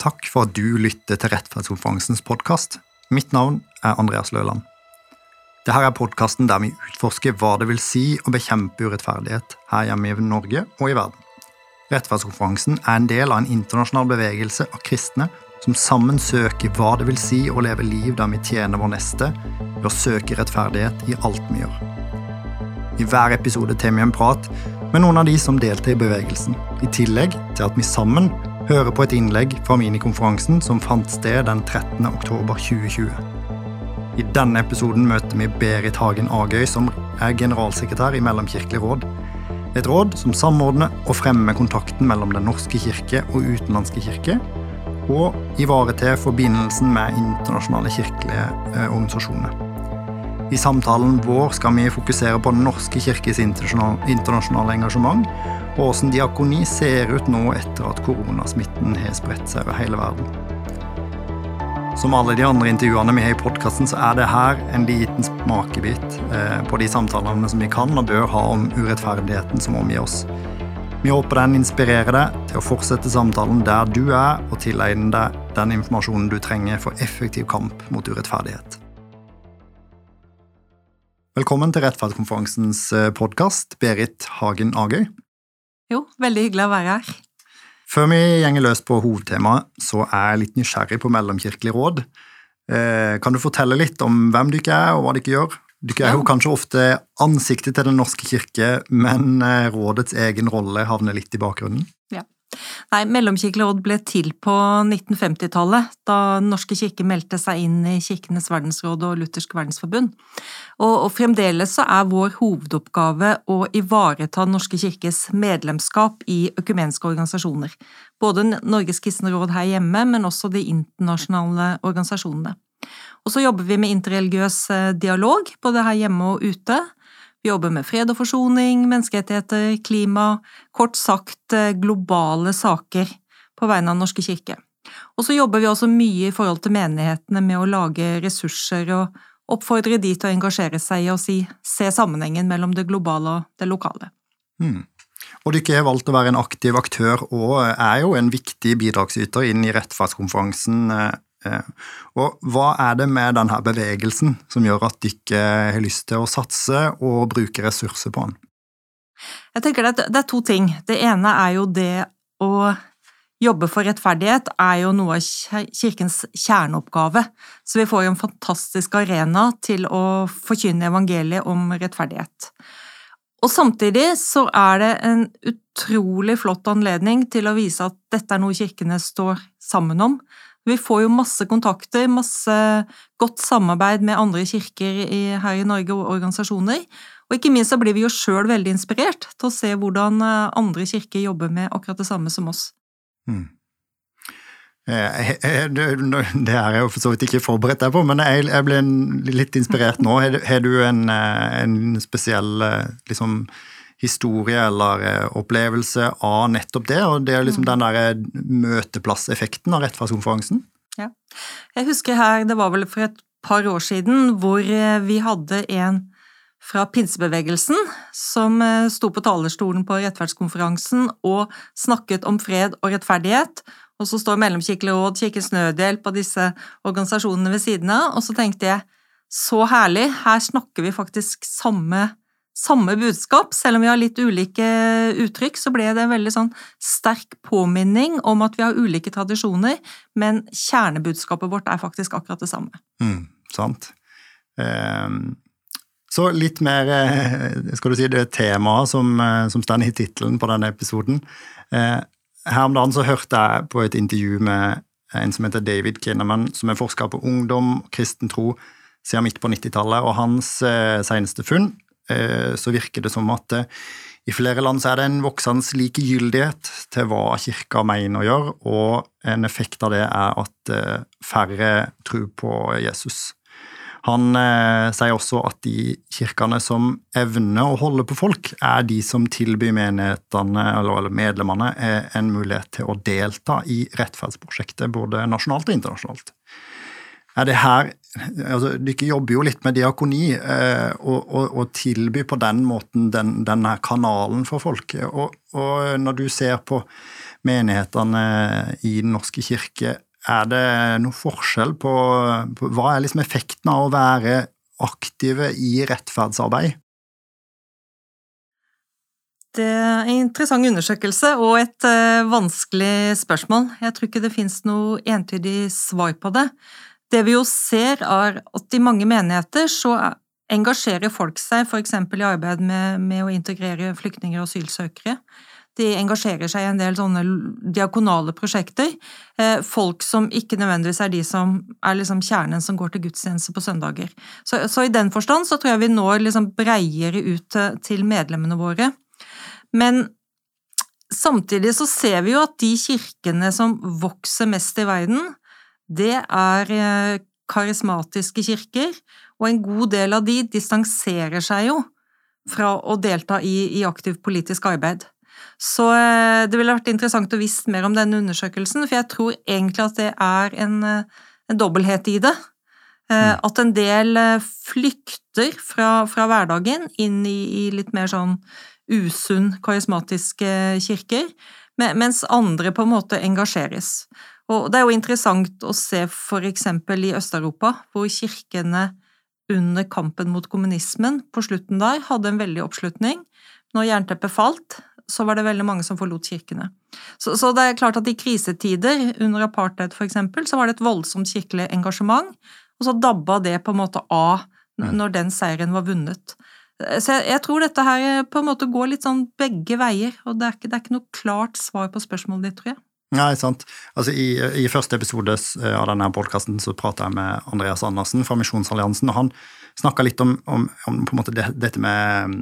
Takk for at du lytter til Rettferdskonferansens podkast. Mitt navn er Andreas Løland. Dette er podkasten der vi utforsker hva det vil si å bekjempe urettferdighet her hjemme i Norge og i verden. Rettferdskonferansen er en del av en internasjonal bevegelse av kristne som sammen søker hva det vil si å leve liv der vi tjener vår neste ved å søke rettferdighet i alt vi gjør. I hver episode tar vi en prat med noen av de som deltar i bevegelsen, i tillegg til at vi sammen hører på et innlegg fra minikonferansen som fant sted den 13. oktober 2020. I denne episoden møter vi Berit Hagen Agøy, som er generalsekretær i Mellomkirkelig råd. Et råd som samordner og fremmer kontakten mellom Den norske kirke og utenlandske kirke, og ivaretar forbindelsen med internasjonale kirkelige eh, organisasjoner. I samtalen vår skal vi fokusere på Den norske kirkes internasjonale engasjement og hvordan diakoni ser ut nå etter at koronasmitten har spredt seg over hele verden. Som alle de andre intervjuene vi har i podkasten, så er det her en liten smakebit eh, på de samtalene som vi kan og bør ha om urettferdigheten som omgir oss. Vi håper den inspirerer deg til å fortsette samtalen der du er, og tilegne deg den informasjonen du trenger for effektiv kamp mot urettferdighet. Velkommen til Rettferdskonferansens eh, podkast, Berit Hagen Agøy. Jo, veldig hyggelig å være her. Før vi gjenger løs på hovedtemaet, så er jeg litt nysgjerrig på Mellomkirkelig råd. Eh, kan du fortelle litt om hvem dere er, og hva dere gjør? Dere er jo kanskje ofte ansiktet til Den norske kirke, men eh, rådets egen rolle havner litt i bakgrunnen? Ja. Nei, Mellomkirkelig ble til på 1950-tallet, da Den norske kirke meldte seg inn i Kirkenes verdensråd og Luthersk verdensforbund. Og, og, fremdeles er vår hovedoppgave å ivareta Den norske kirkes medlemskap i økumenske organisasjoner. Både Norges kristne råd her hjemme, men også de internasjonale organisasjonene. Og så jobber vi med interreligiøs eh, dialog, både her hjemme og ute. Vi jobber med fred og forsoning, menneskerettigheter, klima, kort sagt eh, globale saker på vegne av Den norske kirke. Og så jobber vi også mye i forhold til menighetene med å lage ressurser og oppfordre de til å engasjere seg i å si, se sammenhengen mellom det globale og det lokale. Mm. Og dere har valgt å være en aktiv aktør og er jo en viktig bidragsyter inn i rettferdskonferansen eh, og hva er det med denne bevegelsen som gjør at de ikke har lyst til å satse og bruke ressurser på den? Jeg tenker det er to ting. Det ene er jo det å jobbe for rettferdighet er jo noe av kirkens kjerneoppgave. Så vi får jo en fantastisk arena til å forkynne evangeliet om rettferdighet. Og samtidig så er det en utrolig flott anledning til å vise at dette er noe kirkene står sammen om, vi får jo masse kontakter, masse godt samarbeid med andre kirker i, her i Norge og organisasjoner. Og ikke minst så blir vi jo sjøl veldig inspirert til å se hvordan eh, andre kirker jobber med akkurat det samme som oss. Mm. Det er jeg jo for så vidt ikke forberedt deg på, men jeg, ble litt inspirert nå. Har du en, eh, en spesiell liksom, historie eller eh, opplevelse av nettopp det, og det er liksom mm. den der eh, møteplasseffekten av rettferdskonferansen. Ja. Jeg husker her, det var vel for et par år siden, hvor eh, vi hadde en fra pinsebevegelsen som sto på talerstolen på rettferdskonferansen og snakket om fred og rettferdighet, og så står Mellomkirkelig råd, Kirkens Nødhjelp og disse organisasjonene ved siden av, og så tenkte jeg så herlig, her snakker vi faktisk samme samme budskap, selv om vi har litt ulike uttrykk, så ble det en veldig sånn sterk påminning om at vi har ulike tradisjoner, men kjernebudskapet vårt er faktisk akkurat det samme. Mm, sant. Um, så litt mer eh, skal du si, det temaet som, eh, som står i tittelen på denne episoden. Her om dagen så hørte jeg på et intervju med en som heter David Kinnaman, som er forsker på ungdom, kristen tro, siden midt på 90-tallet, og hans seneste funn Eh, så virker det som at eh, i flere land så er det en voksende likegyldighet til hva kirka mener å gjøre, og en effekt av det er at eh, færre tror på Jesus. Han eh, sier også at de kirkene som evner å holde på folk, er de som tilbyr menighetene eller medlemmene en mulighet til å delta i rettferdsprosjektet, både nasjonalt og internasjonalt. Er det her altså, Dere jobber jo litt med diakoni, eh, og, og, og, tilbyr på den måten den, denne kanalen for folket. Og, og, når du ser på menighetene i Den norske kirke, er det noe forskjell på, på Hva er liksom effekten av å være aktive i rettferdsarbeid? Det er en interessant undersøkelse og et uh, vanskelig spørsmål. Jeg tror ikke det finnes noe entydig svar på det. Det vi jo ser, er at i mange menigheter så engasjerer folk seg f.eks. i arbeid med, med, å integrere flyktninger og asylsøkere. De engasjerer seg i en del sånne diakonale prosjekter. Uh, folk som ikke nødvendigvis er de som er liksom kjernen som går til gudstjeneste på søndager. Så, så, i den forstand så tror jeg vi når liksom breiere ut til medlemmene våre. Men samtidig så ser vi jo at de kirkene som vokser mest i verden, det er eh, karismatiske kirker, og en god del av de distanserer seg jo fra å delta i, i aktivt politisk arbeid. Så eh, det ville vært interessant å visst mer om denne undersøkelsen, for jeg tror egentlig at det er en, eh, en dobbelthet i det. Mm. At en del flykter fra, fra hverdagen inn i, i, litt mer sånn usunn karismatiske kirker, mens andre på en måte engasjeres. Og det er jo interessant å se for eksempel i Øst-Europa, hvor kirkene under kampen mot kommunismen på slutten der hadde en veldig oppslutning. Når jernteppet falt, så var det veldig mange som forlot kirkene. Så, så, det er klart at i krisetider, under apartheid for eksempel, så var det et voldsomt kirkelig engasjement, og så dabba det på en måte av når den seieren var vunnet. Så jeg, jeg, tror dette her eh, på en måte går litt sånn begge veier, og det er ikke, det er ikke noe klart svar på spørsmålet ditt, tror jeg. Nei, sant. Altså, i, i første episode eh, av denne podkasten prata jeg med Andreas Andersen fra Misjonsalliansen, og han snakka litt om, om, om, det, dette med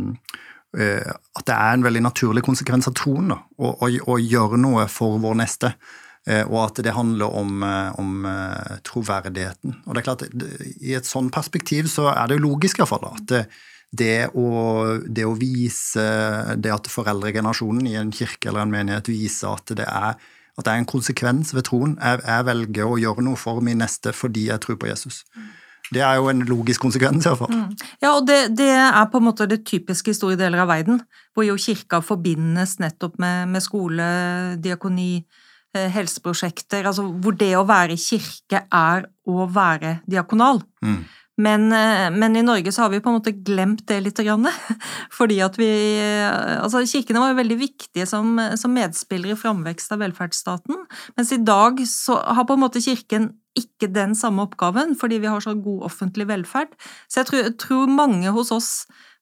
uh, at det er en veldig naturlig konsekvens av troen å, å, å, gjøre noe for vår neste. Uh, og at det handler om, om troverdigheten. Og det er klart, I et sånn perspektiv så er det jo logisk iallfall at det, det å, det å vise det at foreldregenerasjonen i en kirke eller en menighet viser at det er, at det er en konsekvens ved troen. Jeg, jeg, velger å gjøre noe for min neste fordi jeg tror på Jesus. Det er jo en logisk konsekvens, i hvert fall. Mm. Ja, og det, det, er på en måte det typiske i store deler av verden, hvor jo kirka forbindes nettopp med, med skole, diakoni, eh, helseprosjekter, altså hvor det å være kirke er å være diakonal. Mm. Men, eh, men, i Norge så har vi på en måte glemt det litt. Fordi at vi Altså, kirkene var jo veldig viktige som, som medspillere i framvekst av velferdsstaten. Mens i dag så har på en måte kirken ikke den samme oppgaven, fordi vi har så god offentlig velferd. Så jeg tror, tror mange hos oss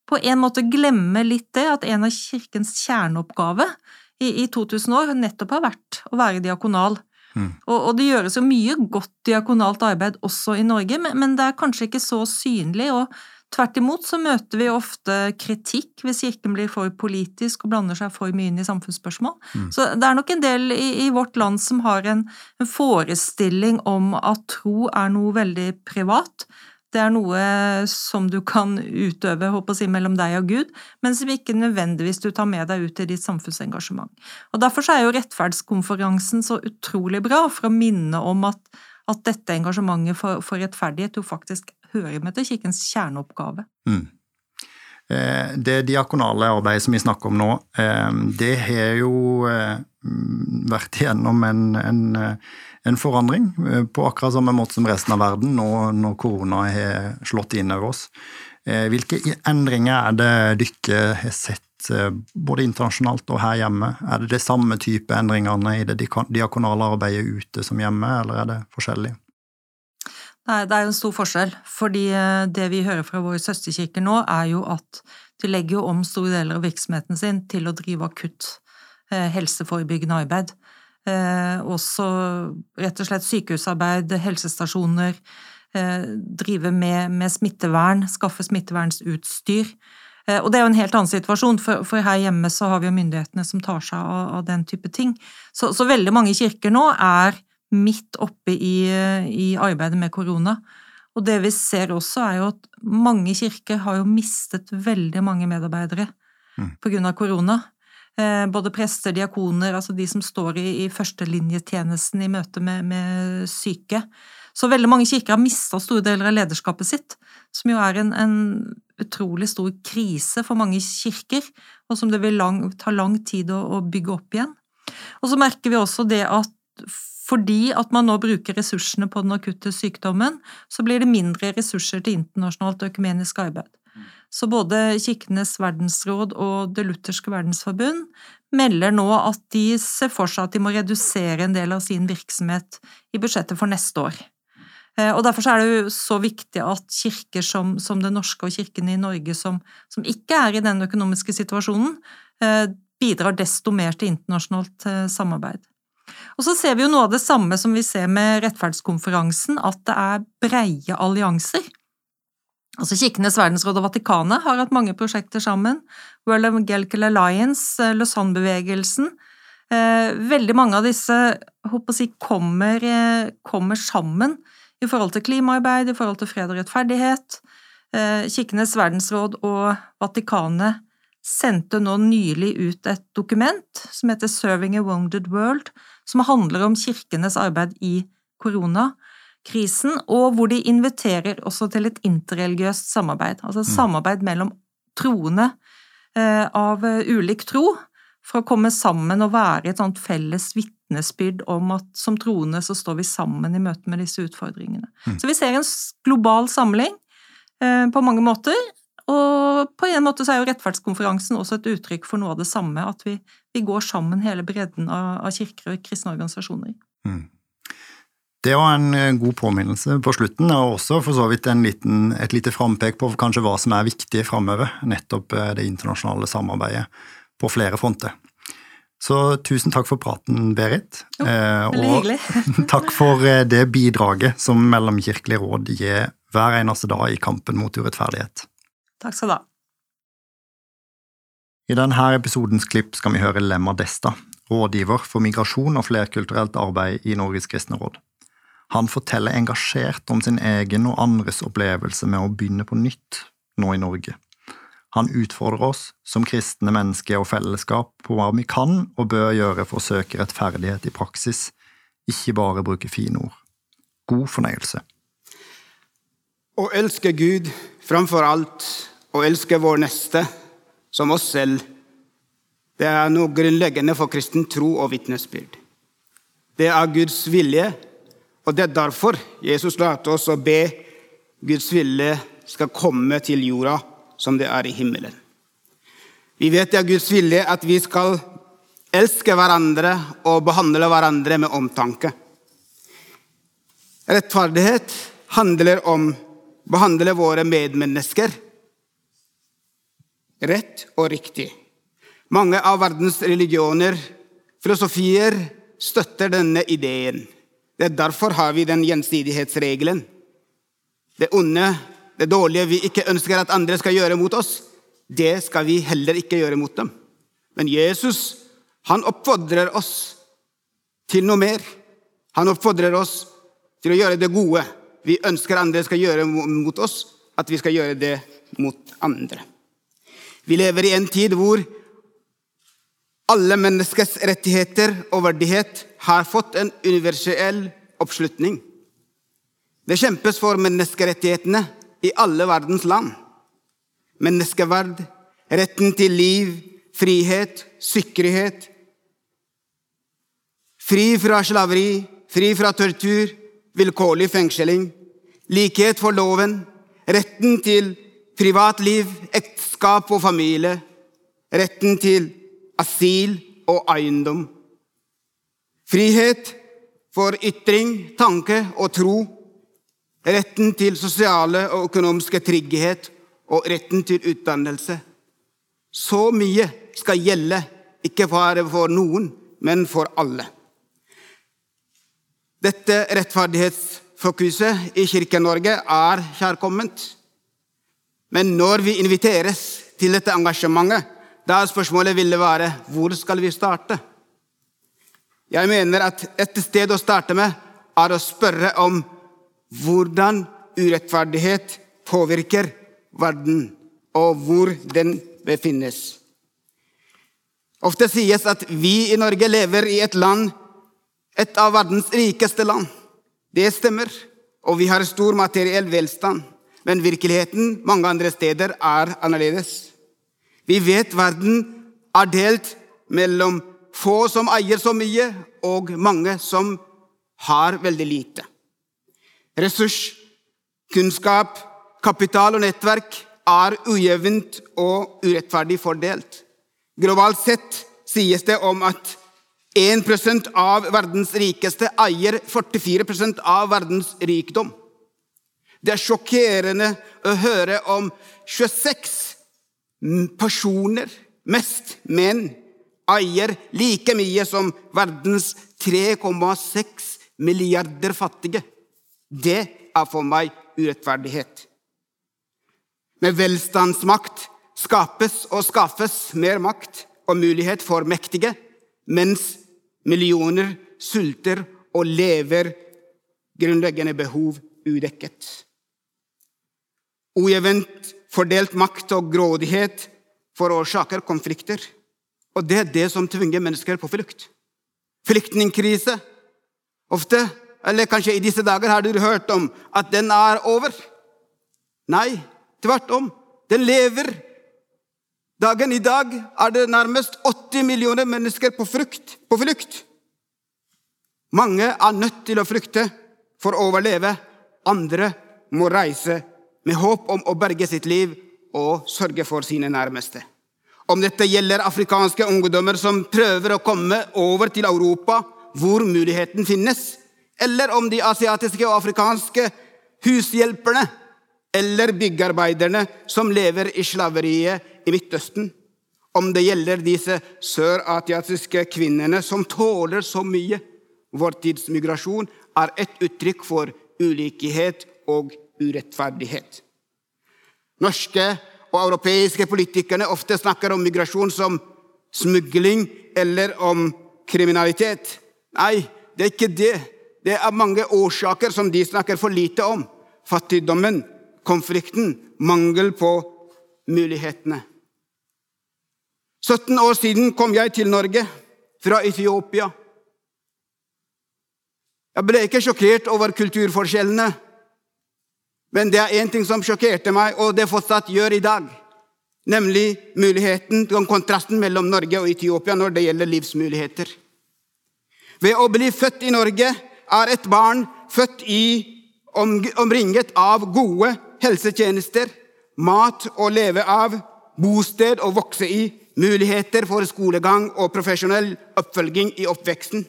på en måte glemmer litt det, at en av kirkens kjerneoppgave i, i 2000 år nettopp har vært å være diakonal. Mm. Og, og, det gjøres jo mye godt diakonalt arbeid også i Norge, men, men, det er kanskje ikke så synlig. og Tvert imot så møter vi ofte kritikk hvis Kirken blir for politisk og blander seg for mye inn i samfunnsspørsmål. Mm. Så det er nok en del i, i vårt land som har en, en forestilling om at tro er noe veldig privat, det er noe som du kan utøve håper å si, mellom deg og Gud, men som ikke nødvendigvis du tar med deg ut i ditt samfunnsengasjement. Og Derfor er jo rettferdskonferansen så utrolig bra, for å minne om at, at dette engasjementet for, for, rettferdighet jo faktisk hører med til Kirkens kjerneoppgave. Mm. Eh, det diakonale arbeidet som vi snakker om nå, eh, det har jo eh, vært igjennom en, en, en, forandring på akkurat samme måte som resten av verden nå når korona har slått inn over oss. Hvilke endringer er det dere har sett både internasjonalt og her hjemme? Er det det samme type endringene i det diakonale arbeidet ute som hjemme, eller er det forskjellig? Nei, det er jo en stor forskjell, fordi eh, det vi hører fra våre søsterkirker nå, er jo at de legger jo om store deler av virksomheten sin til å drive akutt eh, helseforebyggende arbeid. Eh, også rett og slett sykehusarbeid, helsestasjoner, drive med, med smittevern, skaffe smittevernsutstyr. Og det er jo en helt annen situasjon, for, for, her hjemme så har vi jo myndighetene som tar seg av, av den type ting. Så, så, veldig mange kirker nå er midt oppe i, i, arbeidet med korona. Og det vi ser også, er jo at mange kirker har jo mistet veldig mange medarbeidere mm. av korona. Eh, både prester, diakoner, altså de som står i, i førstelinjetjenesten i møte med, med syke. Så veldig mange kirker har mista store deler av lederskapet sitt, som jo er en, en utrolig stor krise for mange kirker, og som det vil lang, ta lang tid å, å bygge opp igjen. Og så merker vi også det at fordi at man nå bruker ressursene på den akutte sykdommen, så blir det mindre ressurser til internasjonalt økumenisk arbeid. Så både Kirkenes verdensråd og Det lutherske verdensforbund melder nå at de ser for seg at de må redusere en del av sin virksomhet i budsjettet for neste år. Eh, og Derfor er det jo så viktig at kirker som, som Den norske og kirkene i Norge, som, som, ikke er i den økonomiske situasjonen, eh, bidrar desto mer til internasjonalt eh, samarbeid. Og så ser vi jo noe av det samme som vi ser med rettferdskonferansen, at det er breie allianser. Altså Kirkenes verdensråd og Vatikanet har hatt mange prosjekter sammen. World Evangelical Alliance, eh, Lausanne-bevegelsen. Eh, veldig mange av disse jeg, kommer, eh, kommer, sammen i forhold til klimaarbeid, i forhold til fred og rettferdighet. Kirkenes verdensråd og Vatikanet sendte nå nylig ut et dokument som heter Serving a Wounded World, som handler om kirkenes arbeid i koronakrisen, og hvor de inviterer også til et interreligiøst samarbeid, altså mm. samarbeid mellom troende eh, av ulik tro, for å komme sammen og være et sånt felles vitnesbyrd om at som troende så står vi sammen i møte med disse utfordringene. Mm. Så vi ser en global samling eh, på mange måter, og på en måte så er jo rettferdskonferansen også et uttrykk for noe av det samme, at vi, vi går sammen hele bredden av, av kirker og kristne organisasjoner. Mm. Det var en eh, god påminnelse på slutten, og også for så vidt liten, et lite frampek på kanskje hva som er viktig framover. Nettopp eh, det internasjonale samarbeidet på flere fronter. Så tusen takk for praten, Berit. Jo, eh, og takk for det bidraget som Mellomkirkelig råd gir hver eneste dag i kampen mot urettferdighet. Takk skal du ha. I denne episodens klipp skal vi høre Lemma Desta, rådgiver for migrasjon og flerkulturelt arbeid i Norges kristne råd. Han forteller engasjert om sin egen og andres opplevelse med å begynne på nytt nå i Norge. Han utfordrer oss som kristne mennesker og fellesskap på hva vi kan og bør gjøre for å søke rettferdighet i praksis, ikke bare bruke fine ord. God fornøyelse. Å elske Gud framfor alt å elske vår neste som oss selv, det er noe grunnleggende for kristen tro og vitnesbyrd. Det er Guds vilje, og det er derfor Jesus lærte oss å be Guds vilje skal komme til jorda som det er i himmelen. Vi vet det er Guds vilje at vi skal elske hverandre og behandle hverandre med omtanke. Rettferdighet handler om å behandle våre medmennesker rett og riktig. Mange av verdens religioner, filosofier, støtter denne ideen. Det er Derfor har vi den gjensidighetsregelen. Det onde, det dårlige vi ikke ønsker at andre skal gjøre mot oss, det skal vi heller ikke gjøre mot dem. Men Jesus han oppfordrer oss til noe mer. Han oppfordrer oss til å gjøre det gode vi ønsker andre skal gjøre mot oss, at vi skal gjøre det mot andre. Vi lever i en tid hvor alle menneskers rettigheter og verdighet har fått en universell oppslutning. Det kjempes for menneskerettighetene i alle verdens land. Menneskeverd, retten til liv, frihet, sikkerhet. Fri fra slaveri, fri fra tortur, vilkårlig fengsling, likhet for loven, retten til privatliv, ekteskap og familie, retten til asyl og eiendom. Frihet for ytring, tanke og tro, retten til sosiale og økonomiske trygghet og retten til utdannelse. Så mye skal gjelde, ikke bare for noen, men for alle. Dette rettferdighetsfokuset i Kirke-Norge er kjærkomment. Men når vi inviteres til dette engasjementet, da spørsmålet ville være hvor skal vi starte? Jeg mener at et sted å starte med er å spørre om hvordan urettferdighet påvirker verden, og hvor den befinnes. Ofte sies at vi i Norge lever i et land et av verdens rikeste land. Det stemmer. og vi har stor materiell velstand. Men virkeligheten mange andre steder er annerledes. Vi vet verden er delt mellom få som eier så mye, og mange som har veldig lite. Ressurs, kunnskap, kapital og nettverk er ujevnt og urettferdig fordelt. Globalt sett sies det om at 1% av verdens rikeste eier 44% av verdens rikdom. Det er sjokkerende å høre om 26 personer, mest menn, eier like mye som verdens 3,6 milliarder fattige. Det er for meg urettferdighet. Med velstandsmakt skapes og skaffes mer makt og mulighet for mektige, mens millioner sulter og lever grunnleggende behov udekket. Ujevnt fordelt makt og grådighet forårsaker konflikter. Og det er det som tvinger mennesker på flukt. Flyktningkrise. Ofte, eller kanskje i disse dager, har du hørt om at den er over. Nei, tvert om. Den lever. Dagen i dag er det nærmest 80 millioner mennesker på, frukt, på flukt. Mange er nødt til å flykte for å overleve. Andre må reise med håp om å berge sitt liv og sørge for sine nærmeste. Om dette gjelder afrikanske ungdommer som prøver å komme over til Europa, hvor muligheten finnes, eller om de asiatiske og afrikanske hushjelperne eller byggearbeiderne som lever i slaveriet i Midtøsten, om det gjelder disse sørasiatiske kvinnene som tåler så mye. Vår tids migrasjon er et uttrykk for ulikhet og urettferdighet. Norske og europeiske politikerne ofte snakker om migrasjon som smugling eller om kriminalitet. Nei, det er ikke det. Det er mange årsaker som de snakker for lite om. Fattigdommen, konflikten, mangel på mulighetene. 17 år siden kom jeg til Norge fra Etiopia. Jeg ble ikke sjokkert over kulturforskjellene, men det er én ting som sjokkerte meg, og det fortsatt gjør i dag. Nemlig muligheten, kontrasten mellom Norge og Etiopia når det gjelder livsmuligheter. Ved å bli født i Norge er et barn født i, omringet av gode helsetjenester, mat å leve av, bosted å vokse i, muligheter for skolegang og profesjonell oppfølging i oppveksten.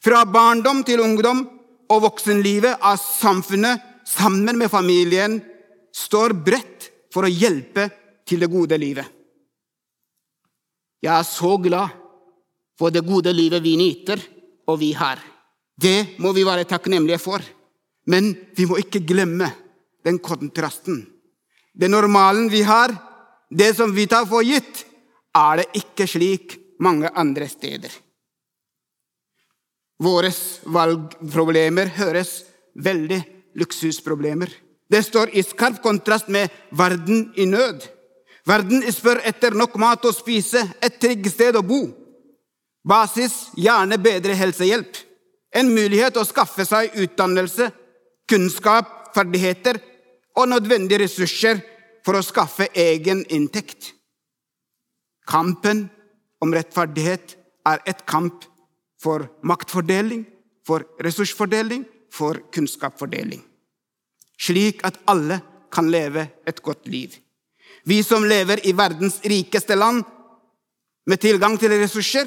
Fra barndom til ungdom og voksenlivet er samfunnet sammen med familien står bredt for å hjelpe til det gode livet. Jeg er så glad for det gode livet vi nyter og vi har. Det må vi være takknemlige for. Men vi må ikke glemme den kontrasten. Det normalen vi har, det som vi tar for gitt, er det ikke slik mange andre steder. Våre valgproblemer høres veldig luksusproblemer. Det står i skarp kontrast med verden i nød. Verden spør etter nok mat å spise, et trygt sted å bo. Basis, gjerne bedre helsehjelp. En mulighet å skaffe seg utdannelse, kunnskap, ferdigheter og nødvendige ressurser for å skaffe egen inntekt. Kampen om rettferdighet er et kamp for maktfordeling, for ressursfordeling, for kunnskapsfordeling. Slik at alle kan leve et godt liv. Vi som lever i verdens rikeste land med tilgang til ressurser,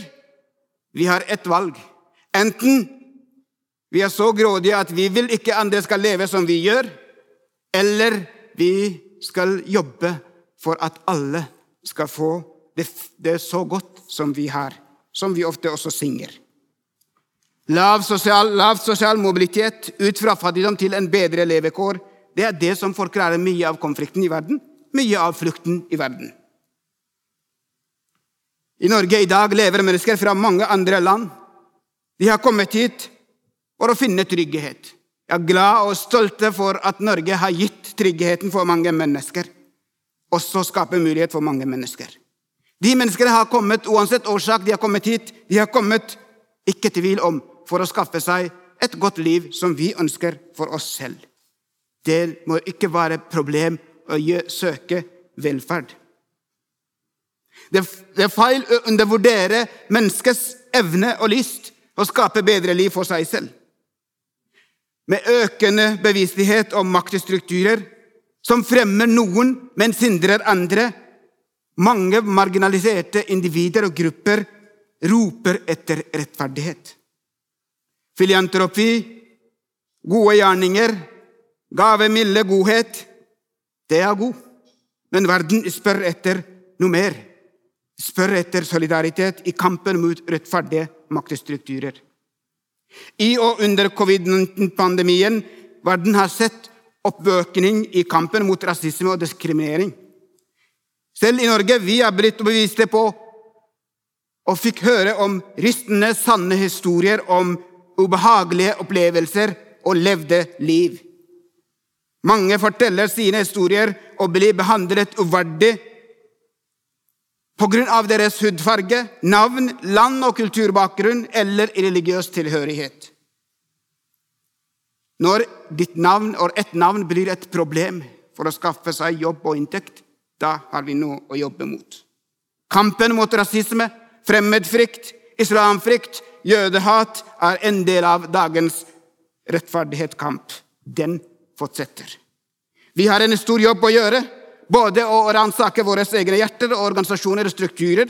vi har ett valg. Enten vi er så grådige at vi vil ikke andre skal leve som vi gjør, eller vi skal jobbe for at alle skal få det, det så godt som vi har, som vi ofte også synger. Lav sosial, lav sosial mobilitet ut fra fattigdom til en bedre levekår, det er det som forklarer mye av konflikten i verden, mye av flukten i verden. I Norge i dag lever mennesker fra mange andre land. De har kommet hit for å finne trygghet. Jeg er glad og stolte for at Norge har gitt tryggheten for mange mennesker. Også skaper mulighet for mange mennesker. De menneskene har kommet uansett årsak. De har kommet hit. De har kommet, ikke tvil om, for å skaffe seg et godt liv som vi ønsker for oss selv. Det må ikke være et problem å søke velferd. Det er feil å undervurdere menneskets evne og lyst å skape bedre liv for seg selv. Med økende bevissthet om maktstrukturer som fremmer noen, men hindrer andre, mange marginaliserte individer og grupper roper etter rettferdighet. Filiantropi, gode gjerninger, gave, milde godhet, det er god. Men verden spør etter noe mer. Spør etter solidaritet i kampen mot rettferdige maktstrukturer. I og under covid-19-pandemien verden har sett oppvåkning i kampen mot rasisme og diskriminering. Selv i Norge vi er blitt bevisste på og fikk høre om rystende, sanne historier om ubehagelige opplevelser og levde liv. Mange forteller sine historier og blir behandlet uverdig av deres hudfarge, navn, land- og kulturbakgrunn eller religiøs tilhørighet. Når ditt navn og ett navn blir et problem for å skaffe seg jobb og inntekt, da har vi noe å jobbe mot. Kampen mot rasisme, fremmedfrykt, islamfrykt, jødehat er en del av dagens rettferdighetskamp. Den fortsetter. Vi har en stor jobb å gjøre både å ransake våre egne hjerter og organisasjoner og strukturer,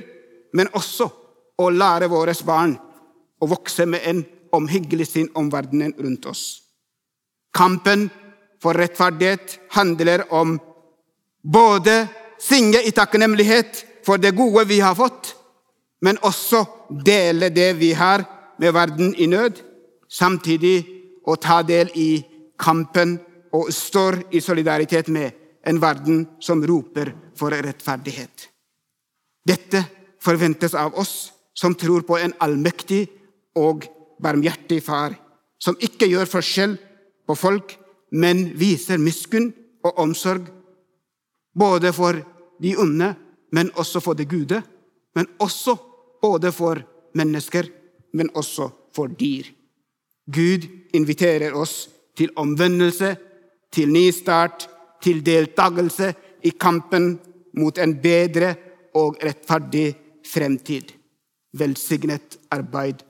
men også å lære våre barn å vokse med en omhyggelig sinn om verdenen rundt oss. Kampen for rettferdighet handler om både synge i takknemlighet for det gode vi har fått, men også dele det vi har med verden i nød, samtidig å ta del i kampen og står i solidaritet med en verden som roper for rettferdighet. Dette forventes av oss som tror på en allmektig og barmhjertig far, som ikke gjør forskjell på folk, men viser miskunn og omsorg både for de onde, men også for det gude, men også både for mennesker, men også for dyr. Gud inviterer oss til omvendelse, til ny start, til deltakelse i kampen mot en bedre og rettferdig fremtid. Velsignet arbeid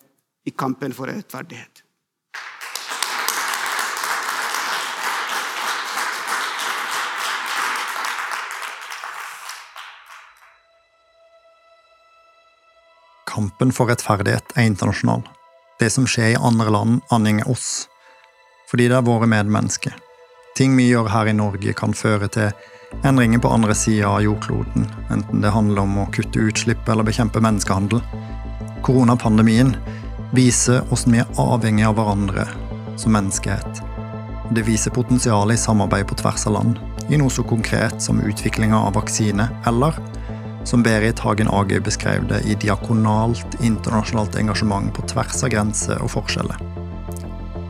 i kampen for rettferdighet. Kampen for rettferdighet er internasjonal. Det som skjer i andre land, angår oss. Fordi det er våre medmennesker. Ting vi gjør her i Norge, kan føre til endringer på andre sida av jordkloden, enten det handler om å kutte utslipp eller bekjempe menneskehandel. Koronapandemien viser hvordan vi er avhengig av hverandre som menneskehet. Det viser potensialet i samarbeid på tvers av land, i noe så konkret som utviklinga av vaksine, eller som Berit Hagen Age beskrev det, i diakonalt internasjonalt engasjement på tvers av grenser og forskjeller.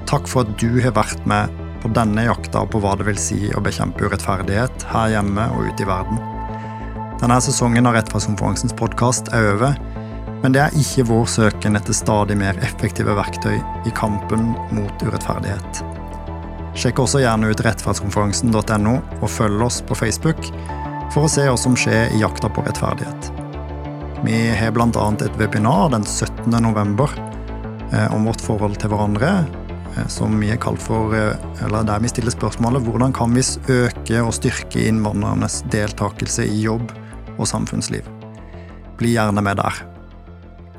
Takk for at du har vært med på denne jakta på hva det vil si å bekjempe urettferdighet her hjemme og ute i verden. Denne sesongen av Rettferdskonferansens podkast er over, men det er ikke vår søken etter stadig mer effektive verktøy i kampen mot urettferdighet. Sjekk også gjerne ut rettferdskonferansen.no, og følg oss på Facebook for å se hva som skjer i jakta på rettferdighet. Vi har bl.a. et webinar den 17. november eh, om vårt forhold til hverandre, Eh, som vi er kalt for, eh, eller der vi stiller spørsmålet hvordan kan vi øke og styrke innvandrernes deltakelse i jobb og samfunnsliv. Bli gjerne med der.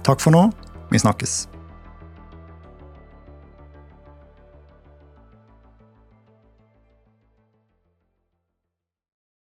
Takk for nå. Vi snakkes.